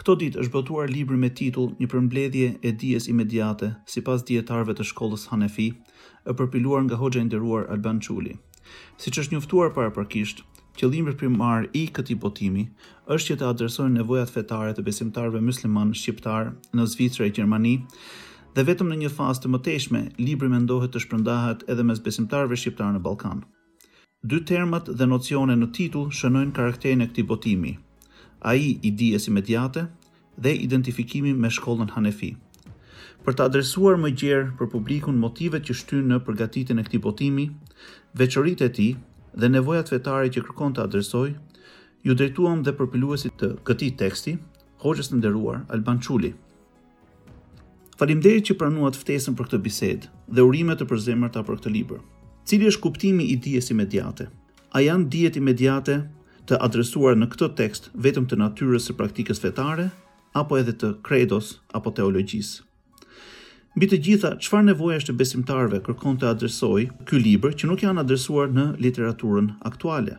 Këto ditë është botuar libri me titull Një përmbledhje e dijes imediate, sipas dijetarëve të shkollës Hanefi, e përpiluar nga hoxha i nderuar Alban Çuli. Siç është njoftuar paraprakisht, qëllimi primar i këtij botimi është që të adresojë nevojat fetare të besimtarëve myslimanë shqiptarë në Zvicër e Gjermani, dhe vetëm në një fazë të mëtejshme, libri mendohet të shpërndahet edhe mes besimtarëve shqiptarë në Ballkan. Dy terma dhe nocione në titull shënojnë karakterin e këtij botimi, ai i dijes imediate dhe identifikimi me shkollën hanefi. Për të adresuar më gjerë për publikun motivet që shtynë në përgatitjen e këtij botimi, veçoritë e tij dhe nevojat fetare që kërkon të adresojë, iu drejtuam dhe përpiluesit të këtij teksti, hoxhës të nderuar Alban Çuli. Faleminderit që pranuat ftesën për këtë bisedë dhe urime të përzemërta për këtë libër. Cili është kuptimi i dijes imediate? A janë dijet imediate të adresuara në këtë tekst vetëm të natyrës së praktikës fetare apo edhe të kredos apo teologjisë? Mbi të gjitha, çfarë nevojash të besimtarëve kërkon të adresojë ky libër që nuk janë adresuar në literaturën aktuale?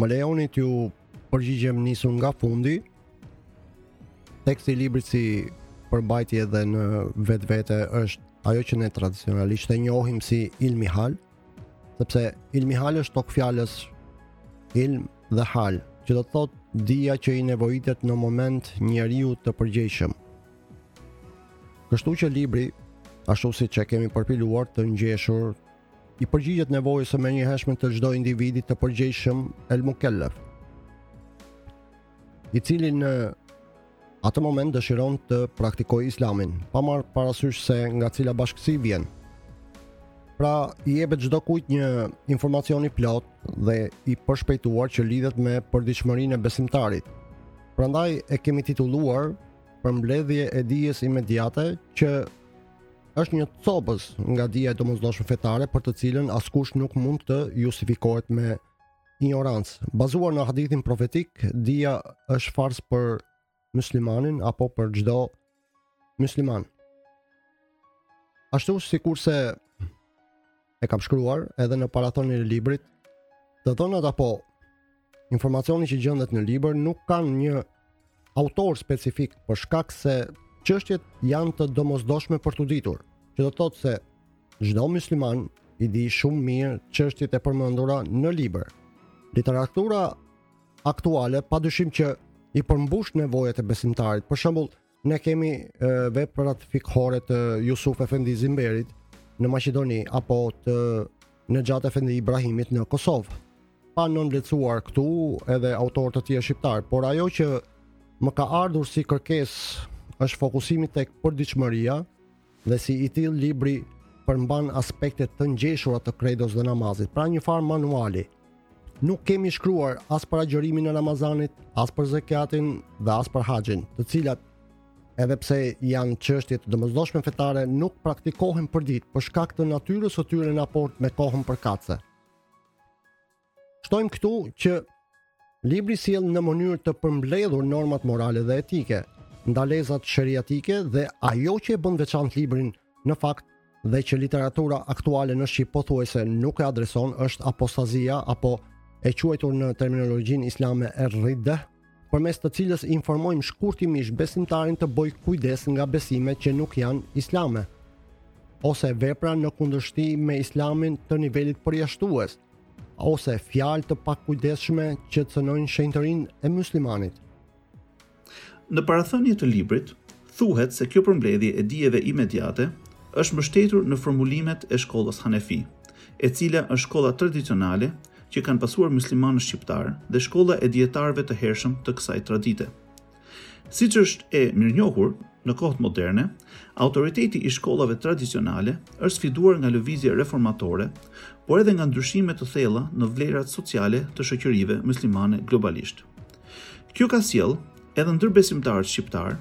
Më lejoni t'ju përgjigjem nisur nga fundi. Teksti i librit si përmbajtje dhe në vetvete është ajo që ne tradicionalisht e njohim si ilmi hal, sepse ilmi hal është togfjalësh ilm dhe hal, që do të thotë dija që i nevojitet në moment njeriut të përgjegjshëm. Kështu që libri, ashtu siç e kemi përpiluar të ngjeshur i përgjigjet nevojës së menjëhershme të çdo individi të përgjegjshëm el mukellef, i cili në atë moment dëshiron të praktikojë islamin, pa marrë parasysh se nga cila bashkësi vjen. Pra, i jepet çdokujt një informacion i plotë dhe i përshpejtuar që lidhet me përditshmërinë e besimtarit. Prandaj e kemi titulluar Përmbledhje e dijes imediate që është një copëz nga dija e domosdoshme fetare për të cilën askush nuk mund të justifikohet me injorancë. Bazuar në hadithin profetik, dija është farz për muslimanin apo për çdo musliman. Ashtu sikurse e kam shkruar edhe në parathënien e librit. Të dhënat apo informacioni që gjendet në libër nuk kanë një autor specifik për shkak se çështjet janë të domosdoshme për t'u ditur, që do të thotë se çdo musliman i di shumë mirë çështjet e përmendura në libër. Literatura aktuale pa dyshim që i përmbush nevojat e besimtarit. Për shembull, Ne kemi veprat fikhore të Jusuf Efendi Zimberit në Maqedoni apo të Nexhat Efendi Ibrahimit në Kosovë. Pa nënvlerësuar këtu edhe autorë të tjerë shqiptarë, por ajo që më ka ardhur si kërkesë është fokusimi tek përditshmëria, Dhe si i tillë libri përmban aspekte të ngjeshura të kredos dhe namazit, pra një farë manuali. Nuk kemi shkruar as për agjërimin e Ramazanit, as për zekatin dhe as për haxhin, të cilat edhe pse janë çështje të domosdoshme fetare, nuk praktikohen përditë për shkak të natyrës së tyre në raport me kohën përkatëse. Shtojmë këtu që libri sjell në mënyrë të përmbledhur normat morale dhe etike, ndalesat sheriatike dhe ajo që e bën veçantë librin në fakt dhe që literatura aktuale në shqip pothuajse nuk e adreson është apostazia apo e quajtur në terminologjinë islame er-ridde përmes të cilës informojmë shkurtimisht besimtarin të bëjë kujdes nga besime që nuk janë islame, ose vepra në kundërshti me islamin të nivelit përjashtues, ose fjalë të pakujdesshme që cenojnë shenjtërinë e muslimanit. Në parathënie të librit, thuhet se kjo përmbledhje e dijeve imediate është mbështetur në formulimet e shkollës Hanefi. e cila është shkolla tradicionale që kanë pasuar muslimanët shqiptarë dhe shkolla e dijetarëve të hershëm të kësaj tradite. Siç është e mirënjohur, në kohët moderne, autoriteti i shkollave tradicionale është sfiduar nga lëvizje reformatore, por edhe nga ndryshime të thella në vlerat sociale të shoqërive muslimane globalisht. Kjo ka sjellë edhe ndër besimtarët shqiptarë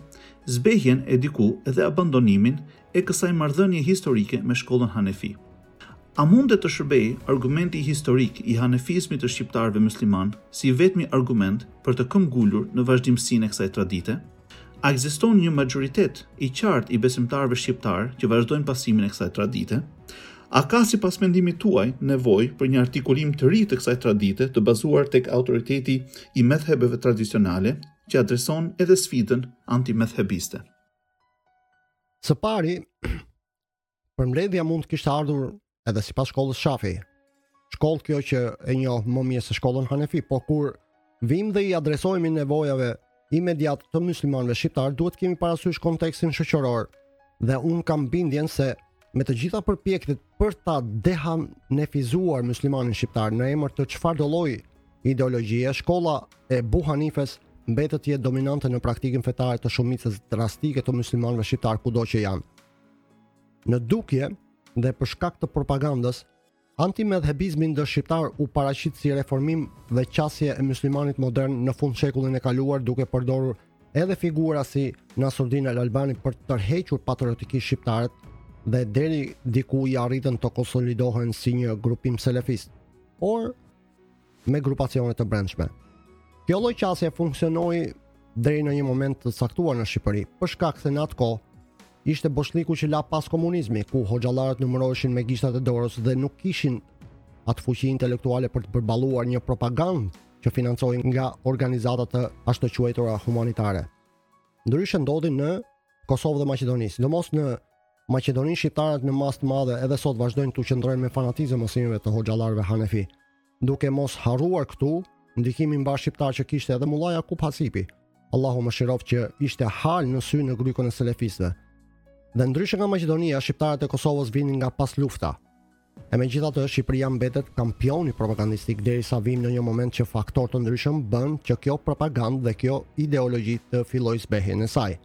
zbehjen e diku edhe abandonimin e kësaj marrëdhënie historike me shkollën hanefi. A mundet të shërbejë argumenti historik i hanefizmit të shqiptarëve muslimanë si i vetmi argument për të këmbgulur në vazhdimësinë e kësaj tradite? A ekziston një maxhoritet i qartë i besimtarëve shqiptarë që vazhdojnë pasimin e kësaj tradite? A ka sipas mendimit tuaj nevojë për një artikulim të ri të kësaj tradite të bazuar tek autoriteti i medhhebeve tradicionale që adreson edhe sfidën antimedhhebiste? Së pari, përmbledhja mund të kishte ardhur edhe sipas shkollës Shafi. Shkollë kjo që e njoh më mirë se shkollën Hanefi, po kur vijmë dhe i adresohemi nevojave imediate të muslimanëve shqiptarë, duhet të kemi parasysh kontekstin shoqëror dhe unë kam bindjen se me të gjitha përpjekjet për ta dehanefizuar muslimanin shqiptar në emër të çfarëdo lloj ideologjie, shkolla e Ebu Hanifes mbetet të jetë dominante në praktikën fetare të shumicës drastike të muslimanëve shqiptarë kudo që janë. Në dukje dhe për shkak të propagandës, antimedhhebizmi ndër shqiptarë u paraqit si reformim dhe qasje e muslimanit modern në fundshekullin e kaluar duke përdorur edhe figura si Nasruddin al-Albani për të tërhequr patriotikisht shqiptarët dhe deri diku i arritën të konsolidohen si një grupim selefist, por me grupacione të brendshme. Kjo lloj qasje funksionoi deri në një moment të caktuar në Shqipëri, për shkak se në atë kohë ishte boshllëku që la pas komunizmi, ku hoxhallarët numëroheshin me gishtat e dorës dhe nuk kishin atë fuqi intelektuale për të përballuar një propagandë që financohej nga organizata të ashtuquajtura humanitare. Ndryshe ndodhi në Kosovë dhe Maqedoni, sidomos në Maqedoni shqiptarët në masë të madhe edhe sot vazhdojnë t'u qëndrojnë me fanatizëm mësimeve të hoxhallarëve Hanefi, duke mos harruar këtu ndikimin mbarëshqiptar që kishte edhe Mulla Jakup Hasipi. Allahu e mëshiroftë që ishte halë në sy në grykën e selefistëve. Dhe ndryshe nga Maqedonia, shqiptarët e Kosovës vinin nga paslufta, E megjithatë, Shqipëria mbetet kampioni propagandistik derisa vijmë në një moment që faktorë të ndryshëm bënë që kjo propagandë dhe kjo ideologji të fillojë zbehjen e saj.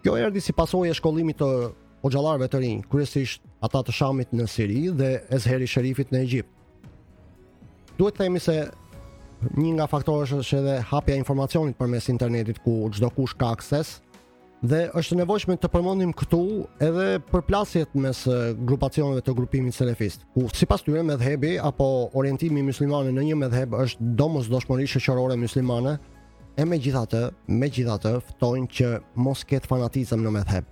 Kjo erdhi si pasojë e shkollimit të hoxhallarëve të rinj, kryesisht ata të Shamit në Siri dhe Ezheri Sherifit në Egjipt. Duhet të themi se një nga faktorët është edhe hapja e informacionit përmes internetit ku çdokush ka akses Dhe është e nevojshme të përmendim këtu edhe përplasjet mes grupacioneve të grupimit selefist, ku sipas tyre medhhebi apo orientimi musliman në një medhheb është domosdoshmëri shoqërore muslimane, e megjithatë, megjithatë ftojnë që mos ketë fanatizëm në medhheb.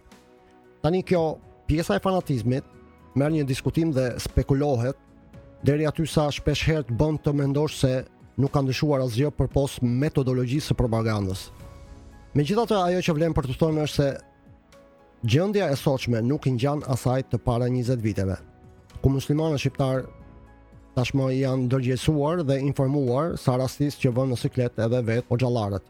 Tani kjo pjesa e fanatizmit merr një diskutim dhe spekulohet Deri aty sa shpeshherë të bën të mendosh se nuk ka ndryshuar asgjë përpos metodologjisë së propagandës. Megjithatë, ajo që vlen për t'u thënë është se gjendja e sotshme nuk i ngjan asaj të para 20 viteve, ku muslimanët shqiptarë tashmë janë ndërgjegjësuar dhe informuar sa rastis që vënë në siklet edhe vetë hoxhallarët.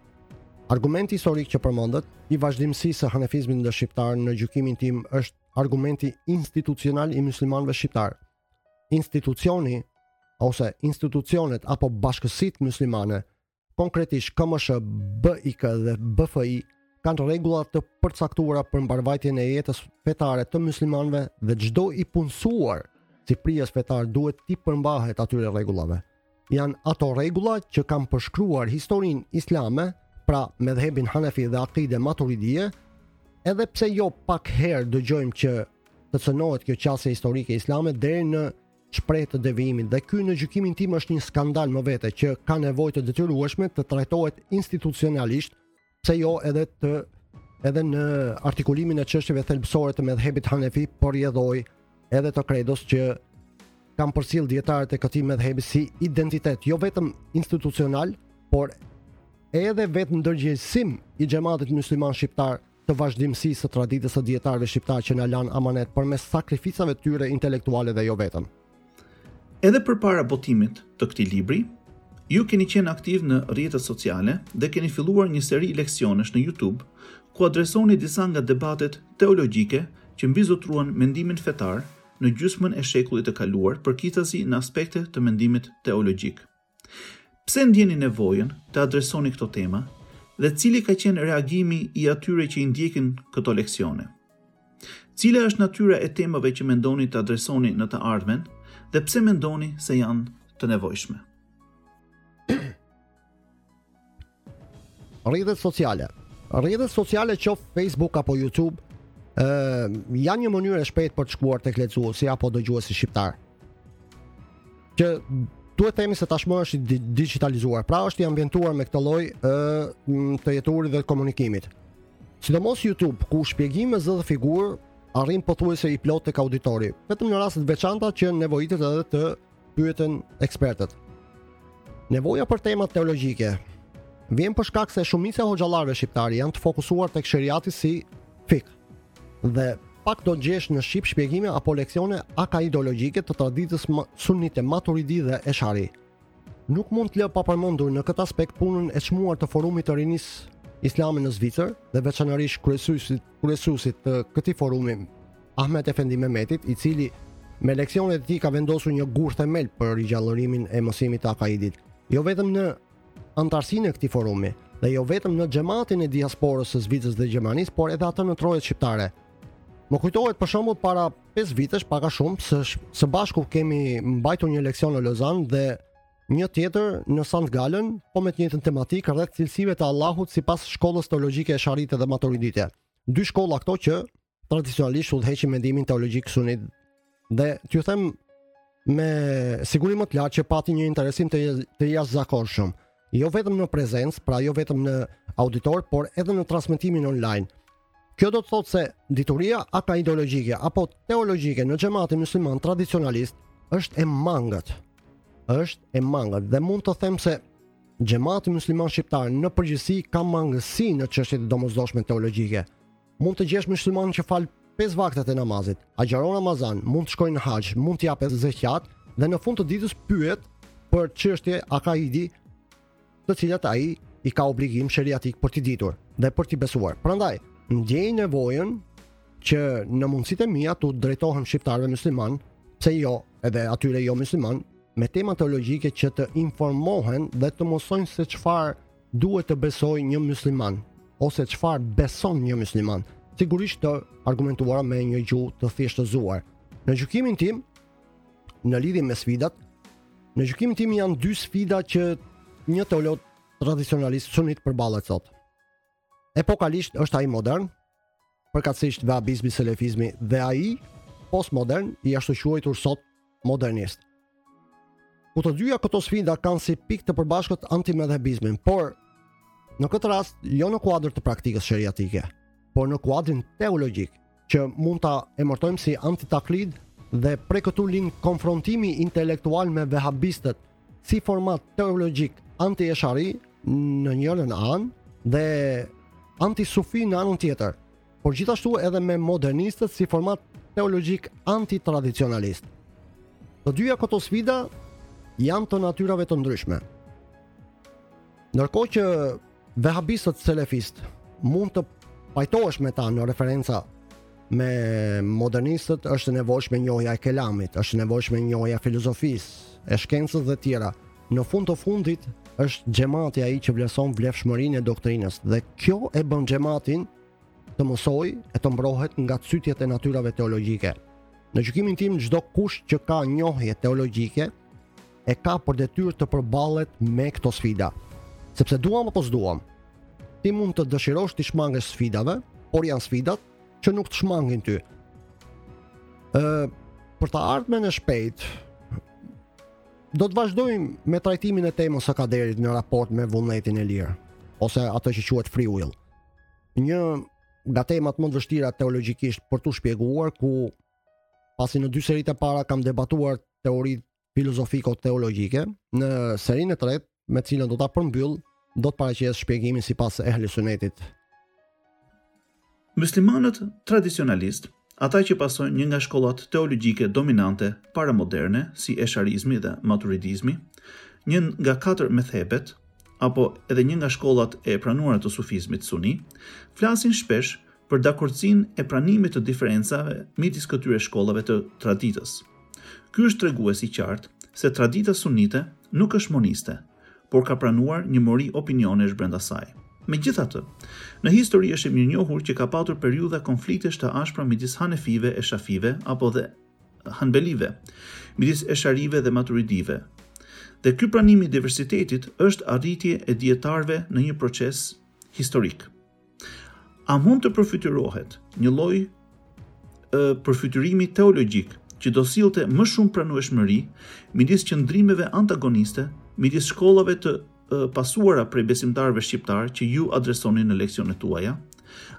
Argumenti historik që përmendët i vazhdimësisë së hanefizmit ndër shqiptarë në gjykimin tim është argumenti institucional i muslimanëve shqiptarë. Institucioni ose institucionet apo bashkësitë muslimane, konkretisht KMSH, BIK dhe BFI kanë rregulla të përcaktuara për mbarëvajtjen e jetës fetare të muslimanëve dhe çdo i punësuar si prijës fetar duhet t'i përmbahet atyre rregullave. Janë ato rregulla që kanë përshkruar historinë islame, pra medhhebin Hanefi dhe Akide Maturidie, edhe pse jo pak herë dëgjojmë që të cënohet kjo qasje historike islame deri në shprehje të devijimit dhe ky në gjykimin tim është një skandal më vete që ka nevojë të detyrueshme të trajtohet institucionalisht pse jo edhe të edhe në artikulimin e çështjeve thelbësore të medhhebit Hanefi, për rrjedhojë edhe të kredos që kanë përcjellë dijetarët e këtij medhhebi si identitet, jo vetëm institucional, por edhe vetëndërgjegjësim i xhematit musliman shqiptar të vazhdimësisë së traditës së dijetarëve shqiptarë që na lanë amanet përmes sakrificave të tyre intelektuale dhe jo vetëm. Edhe përpara botimit të këtij libri, ju keni qenë aktiv në rrjetet sociale dhe keni filluar një seri leksionesh në YouTube ku adresoni disa nga debatet teologjike që mbizotëruan mendimin fetar në gjysmën e shekullit të kaluar, përkitazi në aspekte të mendimit teologjik. Pse ndjeni nevojën të adresoni këto tema dhe cili ka qenë reagimi i atyre që i ndjekin këto leksione? Cila është natyra e temave që mendoni të adresoni në të ardhmen dhe pse mendoni se janë të nevojshme? Rrjetet sociale. Rrjetet sociale qoftë Facebook apo YouTube, ë janë një mënyrë e shpejtë për të shkuar tek lexuesi apo dëgjuesi shqiptar. Që duhet të themi se tashmë është i digitalizuar, pra është i ambientuar me këtë lloj ë të jeturit dhe të komunikimit. Sidomos YouTube, ku shpjegimi me zë dhe figurë arrin pothuajse i plotë tek auditori, vetëm në raste të veçanta që nevojitet edhe të pyeten ekspertët. Nevoja për tema teologjike vjen për shkak se shumica e hoxhallarëve shqiptarë janë të fokusuar tek sheriati si fikh. Dhe pak do të gjesh në shqip shpjegime apo leksione akaidologjike të traditës sunnite Maturidi dhe Eshari. Nuk mund të lë pa përmendur në këtë aspekt punën e çmuar të forumit të rinisë islame në Zvicër dhe veçanërisht kryesuesit kryesuesit të këtij forumi Ahmet Efendi Mehmetit, i cili me leksionet e tij ka vendosur një gur themel për rigjallërimin e mësimit të Akaidit, jo vetëm në anëtarësinë e këtij forumi, dhe jo vetëm në xhematin e diasporës së Zvicrës dhe Gjermanisë, por edhe atë në trojet shqiptare. Më kujtohet për shembull para 5 vitesh, pak a shumë, së, së bashku kemi mbajtur një leksion në Lozanë dhe një tjetër në Sant Galen, po me të njëjtën tematikë rreth cilësive të Allahut sipas shkollës teologjike Esharite dhe Maturidite. Dy shkolla këto që tradicionalisht udhëheqin mendimin teologjik sunit dhe t'ju them me sigurinë më të lartë që pati një interesim të të jashtëzakonshëm, jo vetëm në prezencë, pra jo vetëm në auditor, por edhe në transmetimin online. Kjo do të thotë se dituria akaidologjike apo teologjike në xhematin musliman tradicionalist është e mangët. Është e mangët dhe mund të them se xhemati musliman shqiptar në përgjithësi ka mangësi në çështjet e domosdoshme teologjike. Mund të gjesh mysliman që fal pesë vaktet e namazit, agjeron Ramazan, mund të shkojë në haxh, mund të japë zekat dhe në fund të ditës pyet për çështje akaidi, të cilat ai i ka obligim sheriatik për t'i ditur dhe për t'i besuar. Prandaj, ndjej nevojën që në mundësitë e mia t'u drejtohem shqiptarëve myslimanë, pse jo, edhe atyre jo myslimanë, me tema teologjike që të informohen dhe të mësojnë se çfarë duhet të besojë një mysliman ose çfarë beson një mysliman, sigurisht të argumentuara me një gjuhë të thjeshtëzuar. Në gjykimin tim, në lidhje me sfidat, në gjykimin tim janë dy sfida që një teolog tradicionalist sunit përballet sot. Epokalisht është ai modern, përkatësisht vehabizmi, selefizmi dhe ai postmodern i ashtuquajtur sot modernist. Ku të dyja këto sfida kanë si pikë të përbashkët antimedhhebizmin, por në këtë rast jo në kuadër të praktikës sheriatike, por në kuadrin teologjik, që mund ta emërtojmë si antitaklid dhe prej këtu lind konfrontimi intelektual me vehabistët, si format teologjik anti-eshari në njërën anë dhe anti-sufi në anën tjetër, por gjithashtu edhe me modernistët si format teologjik anti-tradicionalist. Të dyja këto sfida janë të natyrave të ndryshme. Ndërkohë që Vehabistët selefistë mund të pajtohesh me ta në referenca me modernistët është e nevojshme njohja e kelamit, është e nevojshme njohja e filozofisë, e shkencës dhe tjera. Në fund të fundit është xhemati ai që vlerëson vlefshmërinë e doktrinës dhe kjo e bën xhematin të mësojë e të mbrohet nga cytjet e natyrave teologjike. Në gjykimin tim çdokush që ka njohje teologjike e ka për detyrë të përballet me këto sfida. Sepse duam apo s'duam. Ti mund të dëshirosh t'i shmangesh sfidave, por janë sfidat që nuk të shmangin ty. Ë për të ardhmen e shpejtë do të vazhdojmë me trajtimin e temës së kaderit në raport me vullnetin e lirë ose atë që quhet free will. Një nga temat më të vështira teologjikisht për t'u shpjeguar ku pasi në dy seritë e para kam debatuar teoritë filozofiko-teologjike, në serinë e tretë, me të cilën do ta përmbyll, do të paraqes shpjegimin sipas ehli sunetit. Muslimanët tradicionalistë, ata që pasojnë një nga shkollat teologjike dominante paramoderne, si esharizmi dhe maturidizmi, një nga katër medhhebet, apo edhe një nga shkollat e pranuara të sufizmit suni, flasin shpesh për dakordësinë e pranimit të diferencave midis këtyre shkollave të traditës. Ky është tregues i qartë se tradita sunite nuk është moniste, por ka pranuar një mori opinionesh brenda saj. Megjithatë, në histori është e mirënjohur që ka patur periudha konfliktesh të ashpra midis hanefive e shafive apo dhe hanbelive, midis esharive dhe maturidive. Dhe ky pranim i diversitetit është arritje e dijetarëve në një proces historik. A mund të përfytyrohet një lloj përfytyrimi teologjik që do sillte më shumë pranueshmëri midis qëndrimeve antagoniste midis shkollave të pasuara prej besimtarëve shqiptarë që ju adresoni në leksionet tuaja?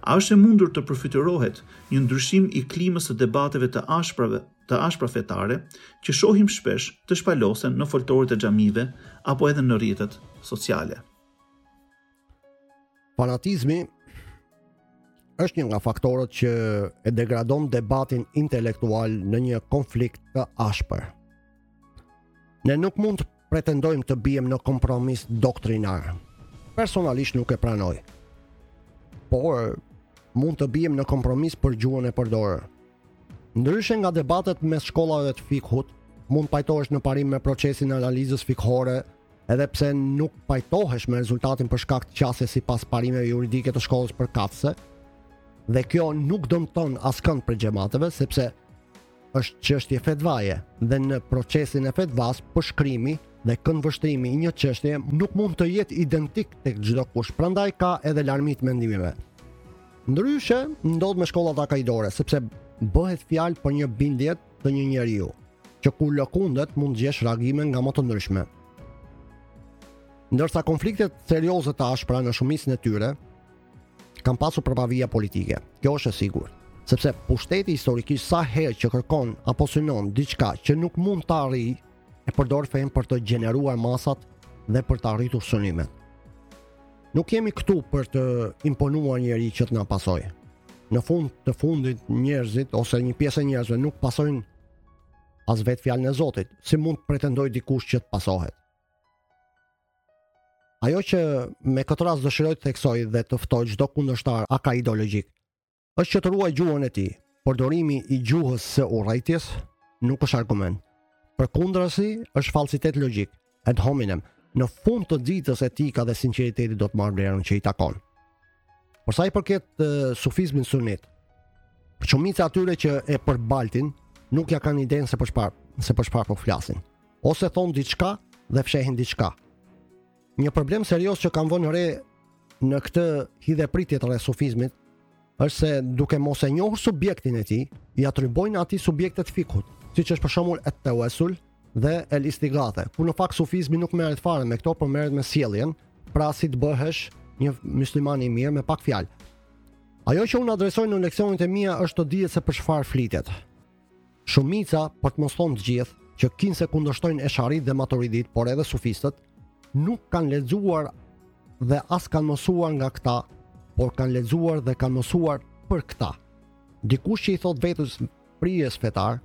A është e mundur të përfytyrohet një ndryshim i klimës së debateve të ashprave të ashpra fetare që shohim shpesh të shpalosen në foltoret e xhamive apo edhe në rrjetet sociale? Fanatizmi është një nga faktorët që e degradon debatin intelektual në një konflikt të ashpër. Ne nuk mund të pretendojmë të biem në kompromis doktrinar. Personalisht nuk e pranoj. Por mund të biem në kompromis për gjuhën e përdorur. Ndryshe nga debatet mes shkollave të fikhut, mund të pajtohesh në parim me procesin e analizës fikhore Edhe pse nuk pajtohesh me rezultatin për shkak të qasjes sipas parimeve juridike të shkollës përkatëse, dhe kjo nuk dëmton askënd prej xhemateve sepse është çështje fetvaje dhe në procesin e fetvasë përshkrimi dhe këndvështrimi i një çështje nuk mund të jetë identik tek çdokush. Prandaj ka edhe larmi të mendimeve. Ndryshe ndodh me shkollat akaidore sepse bëhet fjalë për një bindje të një njeriu, që kur lëkundet mund të gjesh reagime nga më të ndryshme. Ndërsa konfliktet serioze të ashpra në shumicën e tyre kanë pasur prapavija politike. Kjo është e sigurt, sepse pushteti historikisht sa herë që kërkon apo synon diçka që nuk mund ta arrijë, e përdor fenë për të gjeneruar masat dhe për të arritur synimet. Nuk jemi këtu për të imponuar njeri që të na pasojë. Në fund të fundit njerëzit ose një pjesë e njerëzve nuk pasojnë as vetë fjalën e Zotit, si mund të pretendojë dikush që të pasohet. Ajo që me këtë rast dëshiroj të theksoj dhe të ftoj çdo kundërshtar a ka ideologjik, është që të ruajë gjuhën e tij. Përdorimi i gjuhës së urrejtjes nuk është argument. Përkundrazi është falsitet logjik. Ad hominem, në fund të ditës etika dhe sinqeriteti do të marrë vlerën që i takon. Për sa i përket uh, sufizmin sunit, shumica e atyre që e përbaltin nuk ia kanë idenë se për çfarë se për çfarë po flasin. Ose thonë diçka dhe fshehin diçka. Një problem serioz që kam vënë re në këtë hidhe-pritje rreth sufizmit është se duke mos e njohur subjektin e tij, i atribuojnë atij subjekte të fikhut, siç është për shembull et-tevessul dhe el-istigathe. Kur në fakt sufizmi nuk merret fare me këto, por merret me sjelljen, pra si të bëhesh një musliman i mirë me pak fjalë. Ajo që unë adresoj në leksionet e mia është të dihet se për çfarë flitet. Shumica, për të mos thënë të gjithë, që kinse kundërshtojnë esharitë dhe maturiditë, por edhe sufistët, nuk kanë lexuar dhe as kanë mësuar nga këta, por kanë lexuar dhe kanë mësuar për këta. Dikush që i thotë vetes prijës fetar,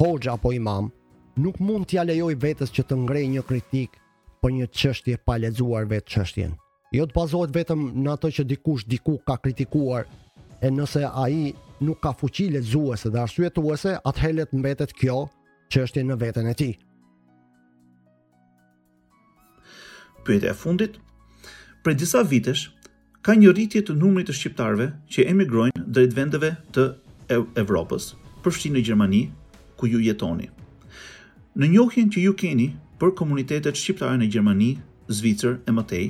hoxhë apo imam, nuk mund t'ia lejojë vetes që të ngrejë një kritikë për një çështje pa e lexuar vetë çështjen. jo të bazohet vetëm në atë që dikush diku ka kritikuar e nëse ai nuk ka fuqi lexuese dhe arsyetuese, atëherë le të mbetet kjo çështje në veten e tij. Pyetja e fundit, prej disa vitesh ka një rritje të numrit të shqiptarëve që emigrojnë drejt vendeve të Evropës, përfshirë Gjermaninë, ku ju jetoni. Në njohjen që ju keni për komunitetet shqiptare në Gjermani Zvicër e më tej,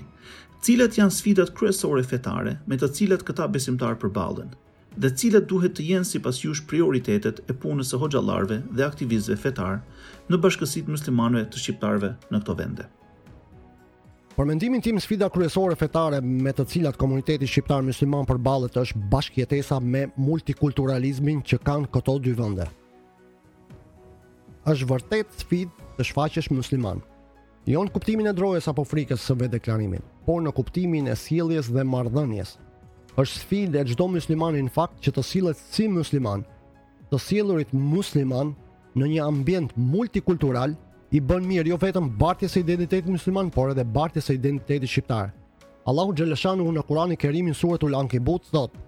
cilat janë sfidat kryesore fetare me të cilat këta besimtarë përballen, dhe cilat duhet të jenë sipas jush prioritetet e punës së hoxhallarëve dhe aktivistëve fetarë në bashkësitë muslimane të shqiptarëve në këto vende. Për mendimin tim sfida kryesore fetare me të cilat komuniteti shqiptar musliman përballet është bashkëjetesa me multikulturalizmin që kanë këto dy vende. Është vërtet sfidë të shfaqesh musliman. Jo në kuptimin e drojës apo frikës së vetëdeklarimit, por në kuptimin e sjelljes dhe marrëdhënies. Është sfidë e çdo muslimani në fakt që të sillet si musliman. Të sjellurit musliman në një ambient multikultural i bën mirë jo vetëm bartjes së identitetit musliman, por edhe bartjes së identitetit shqiptar. Allahu xhele shanuhu në Kurani Kerim, në suretul Ankebut, thotë,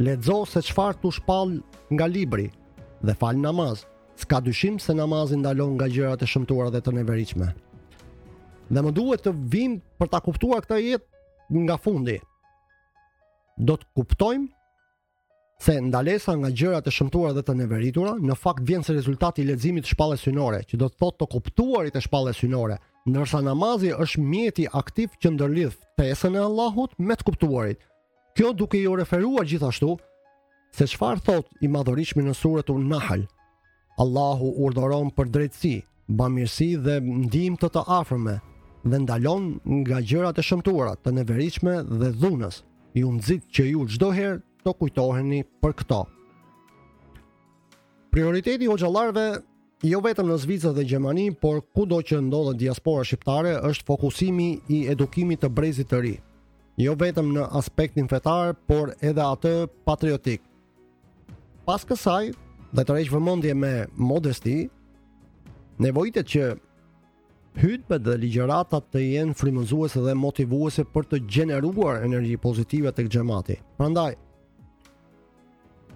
Lexo se çfarë t'u shpall nga libri dhe fal namaz, S'ka dyshim se namazi ndalon nga gjërat e shëmtuara dhe të neveritshme. Dhe ne duhet të vijmë për ta kuptuar këtë ajet nga fundi. Do të kuptojmë se ndalesa nga gjërat e shëmtuara dhe të neveritura në fakt vjen si rezultat i leximit të shpalljes hyjnore, që do të thotë të kuptuarit e shpalljes hyjnore, ndërsa namazi është mjeti aktiv që ndërlidh ftesën e Allahut me të kuptuarit. Kjo duke iu referuar gjithashtu se çfarë thotë i Madhërishmi në suretun Nahl. Allahu urdhëron për drejtësi, bamirësi dhe ndihmë të të afërmve dhe ndalon nga gjërat e shëmtuara të neveritshme dhe dhunës. Ju nxit që ju çdo herë të kujtoheni për këto. Prioriteti i hoxhallarëve jo vetëm në Zvicër dhe Gjermani, por kudo që ndodhet diaspora shqiptare është fokusimi i edukimit të brezit të ri. Jo vetëm në aspektin fetar, por edhe atë patriotik. Pas kësaj, dhe tërheq vëmendje me modesti, nevojitet që Hutbet dhe ligjëratat të jenë frymëzuese dhe motivuese për të gjeneruar energji pozitive tek xhamati. Prandaj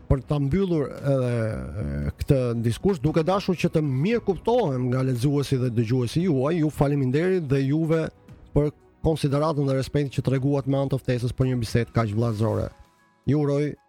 për ta mbyllur edhe këtë diskurs duke dashur që të mirëkuptohem nga lexuesi dhe dëgjuesi juaj, ju faleminderit dhe juve për konsideratën dhe respektin që treguat me anë të ftesës për një bisedë kaq vëllazore. Ju uroj